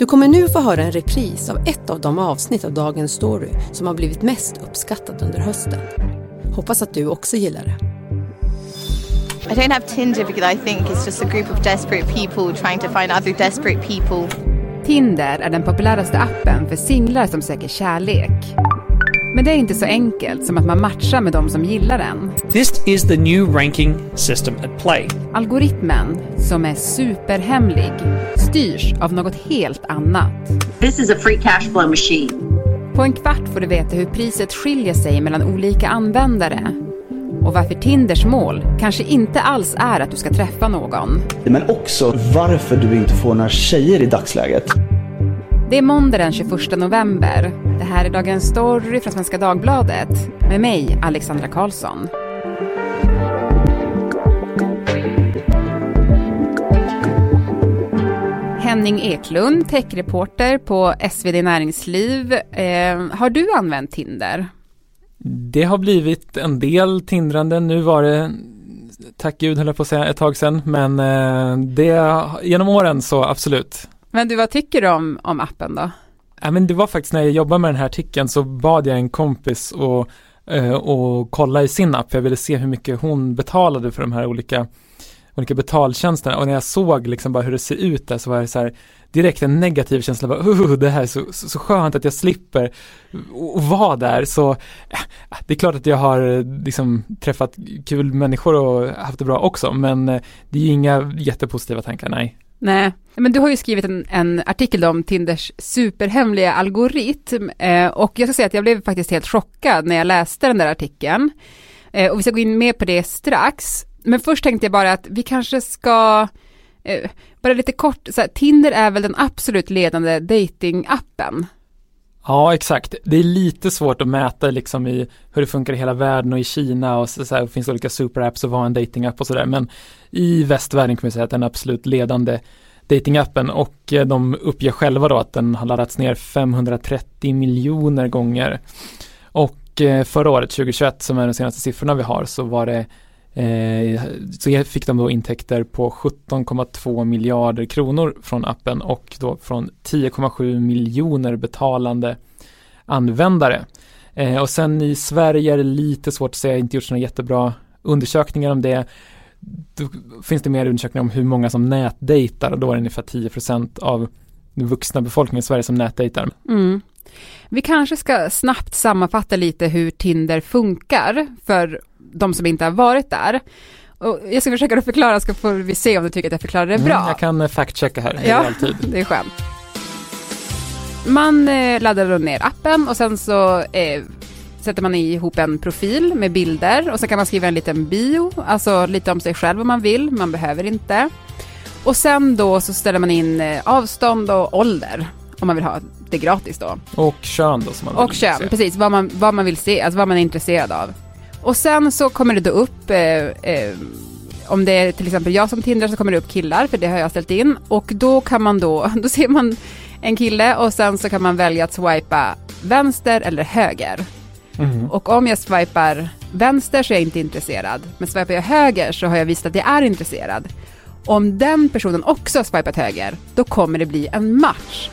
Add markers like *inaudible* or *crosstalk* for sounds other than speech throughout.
Du kommer nu få höra en repris av ett av de avsnitt av dagens story som har blivit mest uppskattat under hösten. Hoppas att du också gillar det. I don't have Tinder because I think it's just a group of desperate people trying to find other desperate people. Tinder är den populäraste appen för singlar som söker kärlek. Men det är inte så enkelt som att man matchar med de som gillar den. This is the new ranking system at play. Algoritmen, som är superhemlig, styrs av något helt annat. This is a free cash flow machine. På en kvart får du veta hur priset skiljer sig mellan olika användare och varför Tinders mål kanske inte alls är att du ska träffa någon. Men också varför du inte får några tjejer i dagsläget. Det är måndag den 21 november. Det här är Dagens Story från Svenska Dagbladet med mig, Alexandra Karlsson. Henning Eklund, techreporter på SvD Näringsliv. Eh, har du använt Tinder? Det har blivit en del tindrande. Nu var det, tack gud höll jag på att säga, ett tag sedan. Men eh, det, genom åren så absolut. Men du, vad tycker du om, om appen då? Ja, men det var faktiskt när jag jobbade med den här artikeln så bad jag en kompis och, eh, och kolla i sin app. Jag ville se hur mycket hon betalade för de här olika, olika betaltjänsterna. Och när jag såg liksom bara hur det ser ut där så var det så här direkt en negativ känsla. Bara, uh, det här är så, så, så skönt att jag slipper och vara där. Så äh, det är klart att jag har eh, liksom träffat kul människor och haft det bra också. Men eh, det är inga jättepositiva tankar, nej. Nej, men du har ju skrivit en, en artikel om Tinders superhemliga algoritm eh, och jag ska säga att jag blev faktiskt helt chockad när jag läste den där artikeln. Eh, och vi ska gå in mer på det strax. Men först tänkte jag bara att vi kanske ska, eh, bara lite kort, så här, Tinder är väl den absolut ledande datingappen. Ja, exakt. Det är lite svårt att mäta liksom i hur det funkar i hela världen och i Kina och så, så här, det finns olika superapps och vad en datingapp och sådär. Men i västvärlden kan vi säga att den absolut ledande datingappen och eh, de uppger själva då att den har laddats ner 530 miljoner gånger. Och eh, förra året, 2021, som är de senaste siffrorna vi har, så var det Eh, så fick de då intäkter på 17,2 miljarder kronor från appen och då från 10,7 miljoner betalande användare. Eh, och sen i Sverige är det lite svårt att säga, inte gjort några jättebra undersökningar om det. Då finns det mer undersökningar om hur många som nätdejtar och då är det ungefär 10% av den vuxna befolkningen i Sverige som nätdejtar. Mm. Vi kanske ska snabbt sammanfatta lite hur Tinder funkar för de som inte har varit där. Och jag ska försöka förklara så får vi se om du tycker att jag förklarar det bra. Mm, jag kan eh, fact-checka här ja, alltid. *laughs* det är skönt. Man eh, laddar ner appen och sen så eh, sätter man ihop en profil med bilder och så kan man skriva en liten bio, alltså lite om sig själv om man vill, man behöver inte. Och sen då så ställer man in eh, avstånd och ålder om man vill ha det gratis då. Och kön då som man vill Och kön, se. precis, vad man, vad man vill se, alltså vad man är intresserad av. Och sen så kommer det då upp, eh, eh, om det är till exempel jag som Tinder så kommer det upp killar, för det har jag ställt in. Och då kan man då, *laughs* då ser man en kille och sen så kan man välja att swipa vänster eller höger. Mm. Och om jag swipar vänster så är jag inte intresserad. Men swipar jag höger så har jag visat att jag är intresserad. Om den personen också har swipat höger, då kommer det bli en match.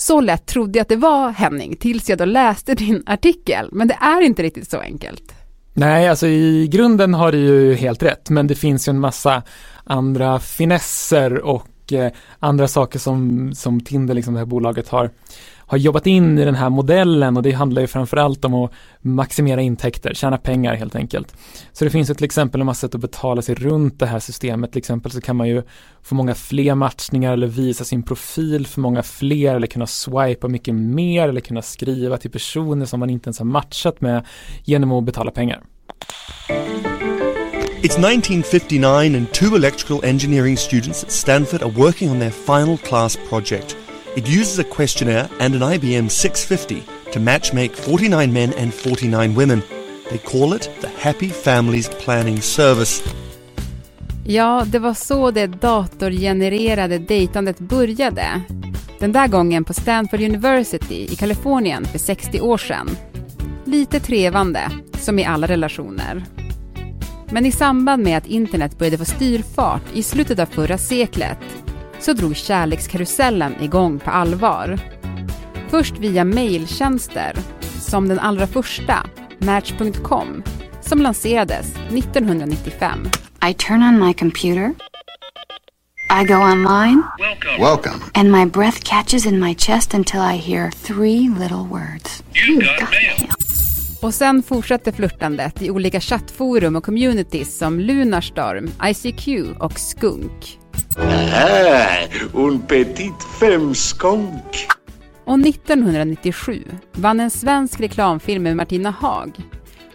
Så lätt trodde jag att det var Henning, tills jag då läste din artikel. Men det är inte riktigt så enkelt. Nej, alltså i grunden har du ju helt rätt, men det finns ju en massa andra finesser och eh, andra saker som, som Tinder, liksom det här bolaget har har jobbat in i den här modellen och det handlar ju framförallt om att maximera intäkter, tjäna pengar helt enkelt. Så det finns ju till exempel en massa sätt att betala sig runt det här systemet. Till exempel så kan man ju få många fler matchningar eller visa sin profil för många fler eller kunna swipa mycket mer eller kunna skriva till personer som man inte ens har matchat med genom att betala pengar. It's 1959 and two electrical engineering students at Stanford are working on their final class project. It uses a questionnaire and an IBM 650 to matchmake 49 men and 49 women. They call it the Happy Families Planning Service. Ja, det var så det datorgenererade dejtandet började. Den där gången på Stanford University i Kalifornien för 60 år sedan. Lite trevande, som i alla relationer. Men i samband med att internet började få styrfart i slutet av förra seklet så drog kärlekskarusellen igång på allvar. Först via mejltjänster, som den allra första, Match.com, som lanserades 1995. I turn on my computer. I go online. Welcome. And my breath catches in my chest until I hear three little words. You got mail. Och sen fortsatte flörtandet i olika chattforum och communities som Lunarstorm, ICQ och Skunk. Ah, un petit femskunk. Och 1997 vann en svensk reklamfilm med Martina Haag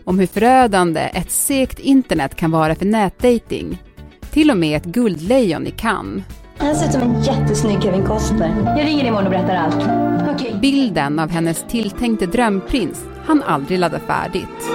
om hur förödande ett segt internet kan vara för nätdating. Till och med ett guldlejon i Cannes. Han ser ut som en jättesnygg Kevin Costner. Jag ringer imorgon och berättar allt. Okay. Bilden av hennes tilltänkte drömprins han aldrig ladda färdigt.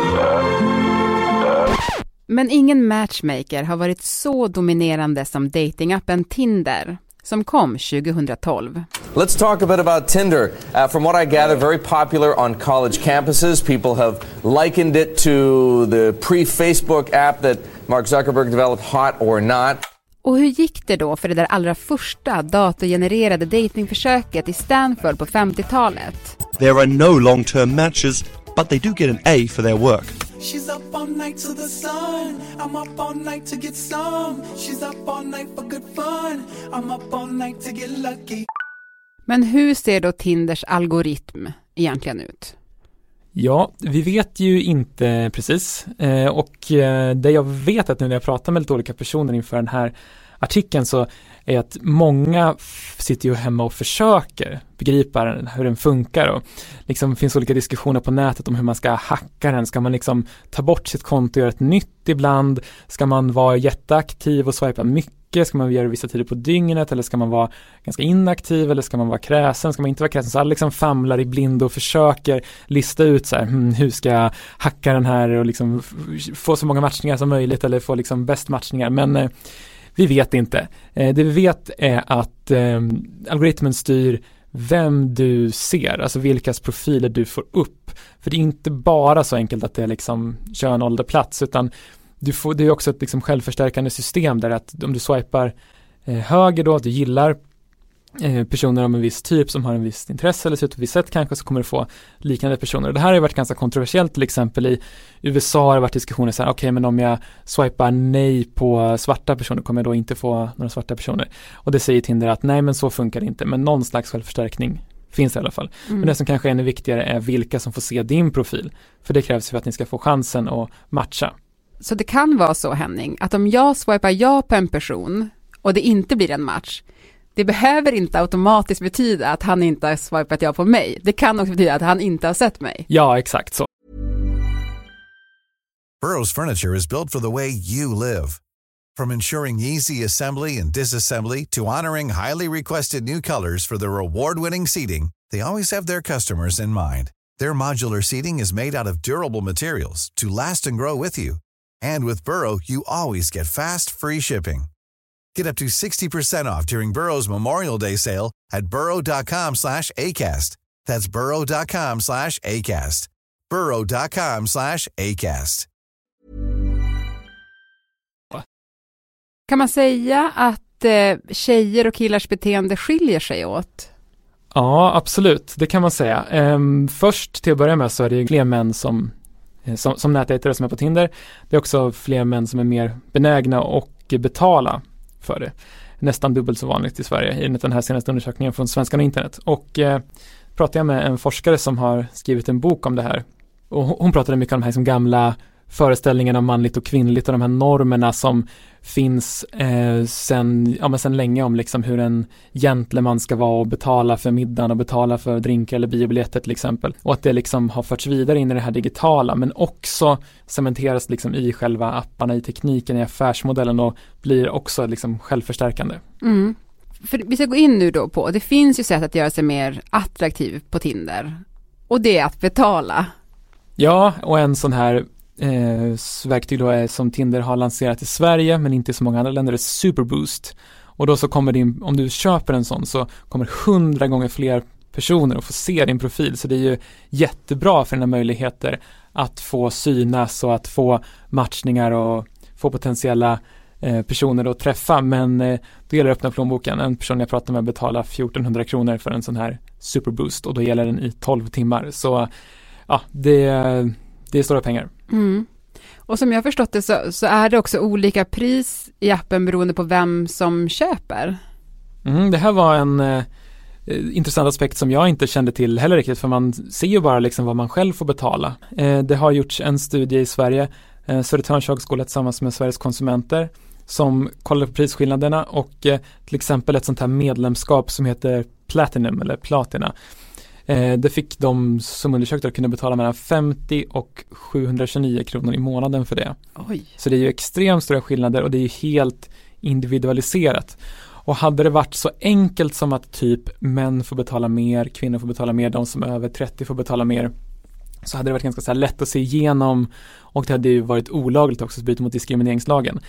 Men ingen matchmaker har varit så dominerande som datingappen Tinder som kom 2012. Let's talk a bit about Tinder. Uh, from what I gather, very popular on college campuses. People have likened it to the pre-Facebook app that Mark Zuckerberg developed, Hot or Not. Och hur gick det då för det där allra första datorgenererade datingförsöket i Stanford på 50-talet? There are no long-term matches, but they do get an A for their work. She's up all night to the sun. I'm up all night to get some. She's up all night for good fun. I'm up all night to get lucky. Men hur ser då Tinders algoritm egentligen ut? Ja, vi vet ju inte precis eh, och eh, det jag vet att nu när jag pratar med lite olika personer inför den här artikeln så är att många sitter ju hemma och försöker begripa hur den funkar och liksom finns olika diskussioner på nätet om hur man ska hacka den. Ska man liksom ta bort sitt konto och göra ett nytt ibland? Ska man vara jätteaktiv och swipa mycket? Ska man göra det vissa tider på dygnet eller ska man vara ganska inaktiv eller ska man vara kräsen? Ska man inte vara kräsen? Så alla liksom famlar i blindo och försöker lista ut så här, hmm, hur ska jag hacka den här och liksom få så många matchningar som möjligt eller få liksom bäst matchningar. Men eh, vi vet inte. Eh, det vi vet är att ehm, algoritmen styr vem du ser, alltså vilkas profiler du får upp. För det är inte bara så enkelt att det är liksom kön, ålder, plats, utan du får, det är också ett liksom självförstärkande system där att om du swipar eh, höger då, att du gillar personer av en viss typ som har en viss intresse eller ser ut på ett visst sätt kanske så kommer du få liknande personer. Det här har ju varit ganska kontroversiellt till exempel i USA har det varit diskussioner så här, okej okay, men om jag swipar nej på svarta personer kommer jag då inte få några svarta personer. Och det säger Tinder att nej men så funkar det inte, men någon slags självförstärkning finns i alla fall. Mm. Men det som kanske är ännu viktigare är vilka som får se din profil. För det krävs för att ni ska få chansen att matcha. Så det kan vara så Henning, att om jag swipar ja på en person och det inte blir en match, det behöver inte automatiskt betyda att han inte har swipat ja på mig. Det kan också betyda att han inte har sett mig. Ja, exakt så. Burrows furniture is built for the way you live. From ensuring easy assembly and disassembly to honoring highly requested new colors for their award-winning seating, they always have their customers in mind. Their modular seating is made out of durable materials to last and grow with you. And with Burrow, you always get fast, free shipping. Get up to 60% off during Burrow's Memorial Day sale at burrow.com slash ACAST. That's burrow.com slash ACAST. burrow.com slash ACAST. Kan man säga att eh, tjejer och killars beteende skiljer sig åt? Ja, absolut. Det kan man säga. Ehm, först till att börja med så är det fler män som, eh, som, som nätdejtare som är på Tinder. Det är också fler män som är mer benägna och betala för det. Nästan dubbelt så vanligt i Sverige enligt den här senaste undersökningen från Svenskarna och internet. Och eh, pratade jag med en forskare som har skrivit en bok om det här. Och hon pratade mycket om de här som gamla föreställningarna om manligt och kvinnligt och de här normerna som finns eh, sen, ja, men sen länge om liksom hur en gentleman ska vara och betala för middagen och betala för drinkar eller biobiljetter till exempel. Och att det liksom har förts vidare in i det här digitala men också cementeras liksom i själva apparna, i tekniken, i affärsmodellen och blir också liksom självförstärkande. Mm. För vi ska gå in nu då på, det finns ju sätt att göra sig mer attraktiv på Tinder och det är att betala. Ja, och en sån här eh, verktyg då är som Tinder har lanserat i Sverige men inte i så många andra länder är Superboost. Och då så kommer din, om du köper en sån så kommer hundra gånger fler personer att få se din profil så det är ju jättebra för dina möjligheter att få synas och att få matchningar och få potentiella eh, personer att träffa men eh, då gäller det att öppna plånboken. En person jag pratade med betalar 1400 kronor för en sån här superboost och då gäller den i 12 timmar. Så ja, det, det är stora pengar. Mm. Och som jag förstått det så, så, är det också olika pris i appen beroende på vem som köper. Mm, det här var en eh, intressant aspekt som jag inte kände till heller riktigt för man ser ju bara liksom vad man själv får betala. Eh, det har gjorts en studie i Sverige, eh, Södertörns högskola tillsammans med Sveriges konsumenter som kollade på prisskillnaderna och eh, till exempel ett sånt här medlemskap som heter Platinum eller Platina. Eh, det fick de som undersökte att kunna betala mellan 50 och 729 kronor i månaden för det. Oj. Så det är ju extremt stora skillnader och det är ju helt individualiserat. Och hade det varit så enkelt som att typ män får betala mer, kvinnor får betala mer, de som är över 30 får betala mer så hade det varit ganska så lätt att se igenom och det hade ju varit olagligt också att bryta mot diskrimineringslagen.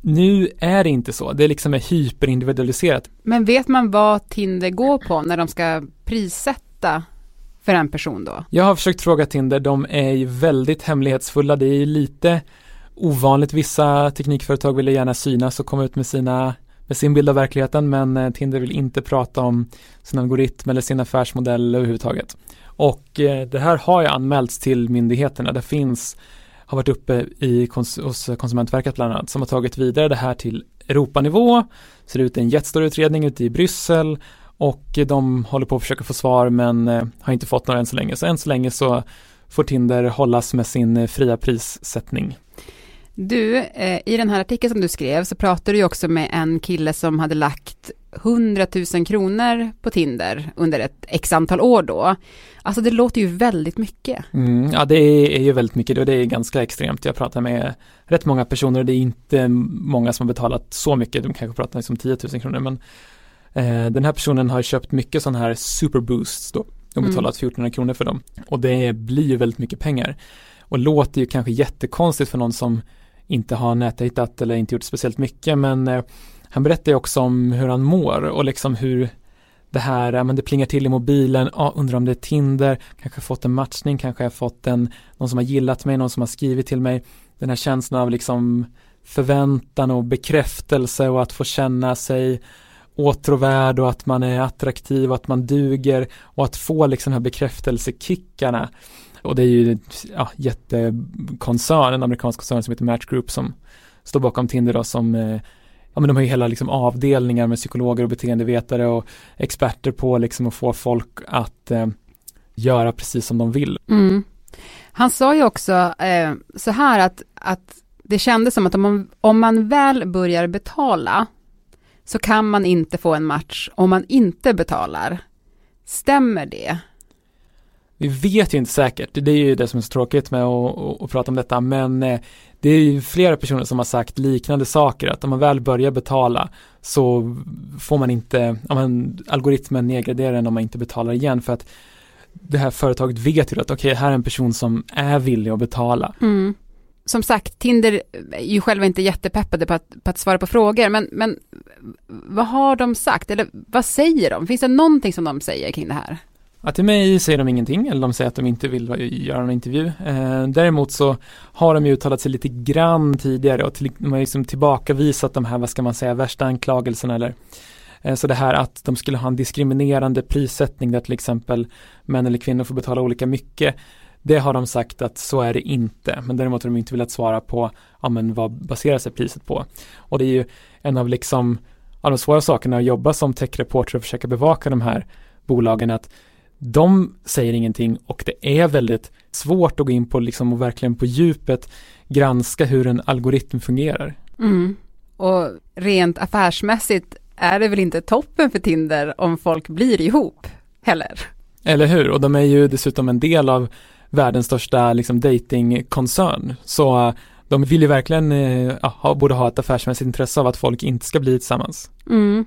Nu är det inte så, det liksom är hyperindividualiserat. Men vet man vad Tinder går på när de ska prissätta för en person då? Jag har försökt fråga Tinder, de är ju väldigt hemlighetsfulla, det är ju lite ovanligt, vissa teknikföretag vill gärna synas och komma ut med sina med sin bild av verkligheten men eh, Tinder vill inte prata om sin algoritm eller sin affärsmodell överhuvudtaget. Och eh, det här har ju anmälts till myndigheterna. Det finns, har varit uppe i, hos Konsumentverket bland annat, som har tagit vidare det här till Europanivå. Ser ut en jättestor utredning ute i Bryssel och de håller på att försöka få svar men eh, har inte fått några än så länge. Så än så länge så får Tinder hållas med sin fria prissättning. Du, eh, i den här artikeln som du skrev så pratade du också med en kille som hade lagt 100 000 kronor på Tinder under ett x antal år då. Alltså det låter ju väldigt mycket. Mm, ja det är, ju väldigt mycket och det är ganska extremt. Jag pratar med rätt många personer och det är inte många som har betalat så mycket. De kanske pratar liksom 10 000 kronor men eh, den här personen har köpt mycket sådana här superboosts då. De har betalat mm. 1400 kronor för dem och det blir ju väldigt mycket pengar. Och låter ju kanske jättekonstigt för någon som inte har nätdejtat eller inte gjort speciellt mycket men eh, han berättar ju också om hur han mår och liksom hur det här, men det plingar till i mobilen, ah, undrar om det är Tinder, kanske fått en matchning, kanske har fått en, någon som har gillat mig, någon som har skrivit till mig. Den här känslan av liksom förväntan och bekräftelse och att få känna sig åtråvärd och att man är attraktiv och att man duger och att få liksom de här bekräftelsekickarna och det är ju ja, jättekoncern, en amerikansk koncern som heter Match Group som står bakom Tinder då som eh, Ja men de har ju hela liksom avdelningar med psykologer och beteendevetare och experter på liksom att få folk att eh, göra precis som de vill. Mm. Han sa ju också eh, så här att, att det kändes som att om man, om man väl börjar betala så kan man inte få en match om man inte betalar. Stämmer det? Vi vet ju inte säkert, det är ju det som är så tråkigt med att, att, att prata om detta, men eh, det är ju flera personer som har sagt liknande saker, att om man väl börjar betala så får man inte, ja, men, algoritmen nedgraderar den om man inte betalar igen för att det här företaget vet ju att okej, okay, här är en person som är villig att betala. Mm. Som sagt, Tinder är ju själva inte jättepeppade på att, på att svara på frågor, men, men vad har de sagt, eller vad säger de? Finns det någonting som de säger kring det här? Ja, till mig säger de ingenting, eller de säger att de inte vill göra en intervju. Eh, däremot så har de ju uttalat sig lite grann tidigare och till, de har liksom tillbakavisat de här, vad ska man säga, värsta anklagelserna eller eh, så det här att de skulle ha en diskriminerande prissättning där till exempel män eller kvinnor får betala olika mycket. Det har de sagt att så är det inte, men däremot har de inte velat svara på ja, men vad baserar sig priset på. Och det är ju en av liksom av de svåra sakerna att jobba som techreporter och försöka bevaka de här bolagen att de säger ingenting och det är väldigt svårt att gå in på liksom och verkligen på djupet granska hur en algoritm fungerar. Mm. Och rent affärsmässigt är det väl inte toppen för Tinder om folk blir ihop heller? Eller hur, och de är ju dessutom en del av världens största liksom datingkoncern. Så uh, de vill ju verkligen, uh, ha, borde ha ett affärsmässigt intresse av att folk inte ska bli tillsammans. Mm.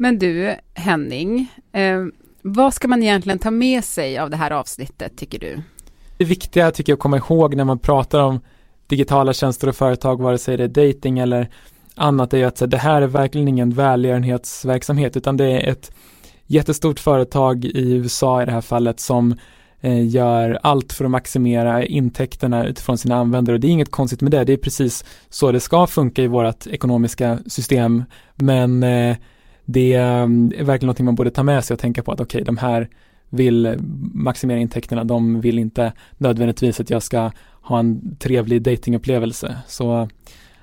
Men du, Henning, eh, vad ska man egentligen ta med sig av det här avsnittet tycker du? Det viktiga tycker jag att komma ihåg när man pratar om digitala tjänster och företag, vare sig det är dating eller annat, är ju att det här är verkligen ingen välgörenhetsverksamhet utan det är ett jättestort företag i USA i det här fallet som gör allt för att maximera intäkterna utifrån sina användare och det är inget konstigt med det, det är precis så det ska funka i vårt ekonomiska system men eh, det är verkligen någonting man borde ta med sig och tänka på att okej, okay, de här vill maximera intäkterna, de vill inte nödvändigtvis att jag ska ha en trevlig datingupplevelse. Så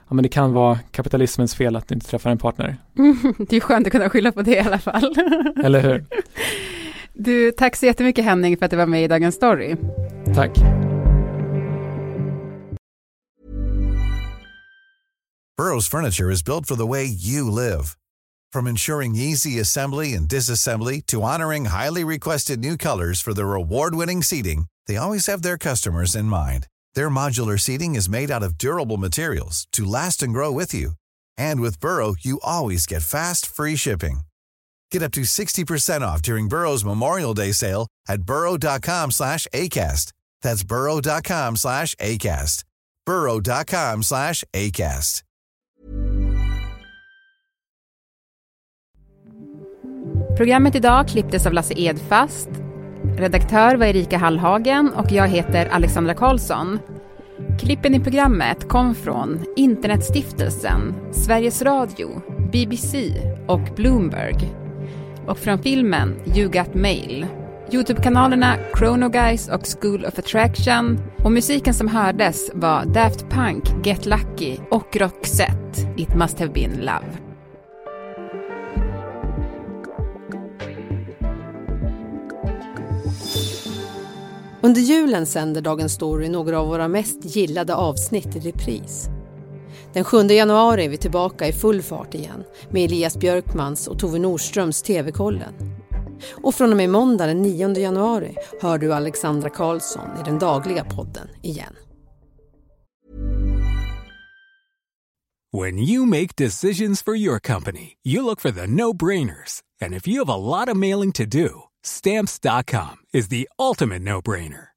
ja, men det kan vara kapitalismens fel att inte träffar en partner. *laughs* det är skönt att kunna skylla på det i alla fall. Eller hur? *laughs* Du, tack så jättemycket Henning för att du var med i Dagens Story. Tack. Burrows furniture is built for the way you live. From ensuring easy assembly and disassembly to honoring highly requested new colors for their award-winning seating, they always have their customers in mind. Their modular seating is made out of durable materials to last and grow with you. And with Burrow, you always get fast, free shipping. Get up to 60% off during Burrow's Memorial Day sale at burrow.com slash ACAST. That's burrow.com slash ACAST. burrow.com slash ACAST. Programmet idag klipptes av Lasse Edfast Redaktör var Erika Hallhagen och jag heter Alexandra Karlsson. Klippen i programmet kom från Internetstiftelsen, Sveriges Radio, BBC och Bloomberg. Och från filmen You Got Mail. Youtube-kanalerna Chrono Guys och School of Attraction. Och musiken som hördes var Daft Punk, Get Lucky och Roxette, It Must Have Been Love. Under julen sänder Dagens Story några av våra mest gillade avsnitt i repris. Den 7 januari är vi tillbaka i full fart igen med Elias Björkmans och Tove Nordströms TV-kollen. Och från och med måndag den 9 januari hör du Alexandra Karlsson i den dagliga podden igen. When you make decisions for your company, you look for the no-brainers. And if you have a lot of mailing to do, Stamps.com is the ultimate no brainer.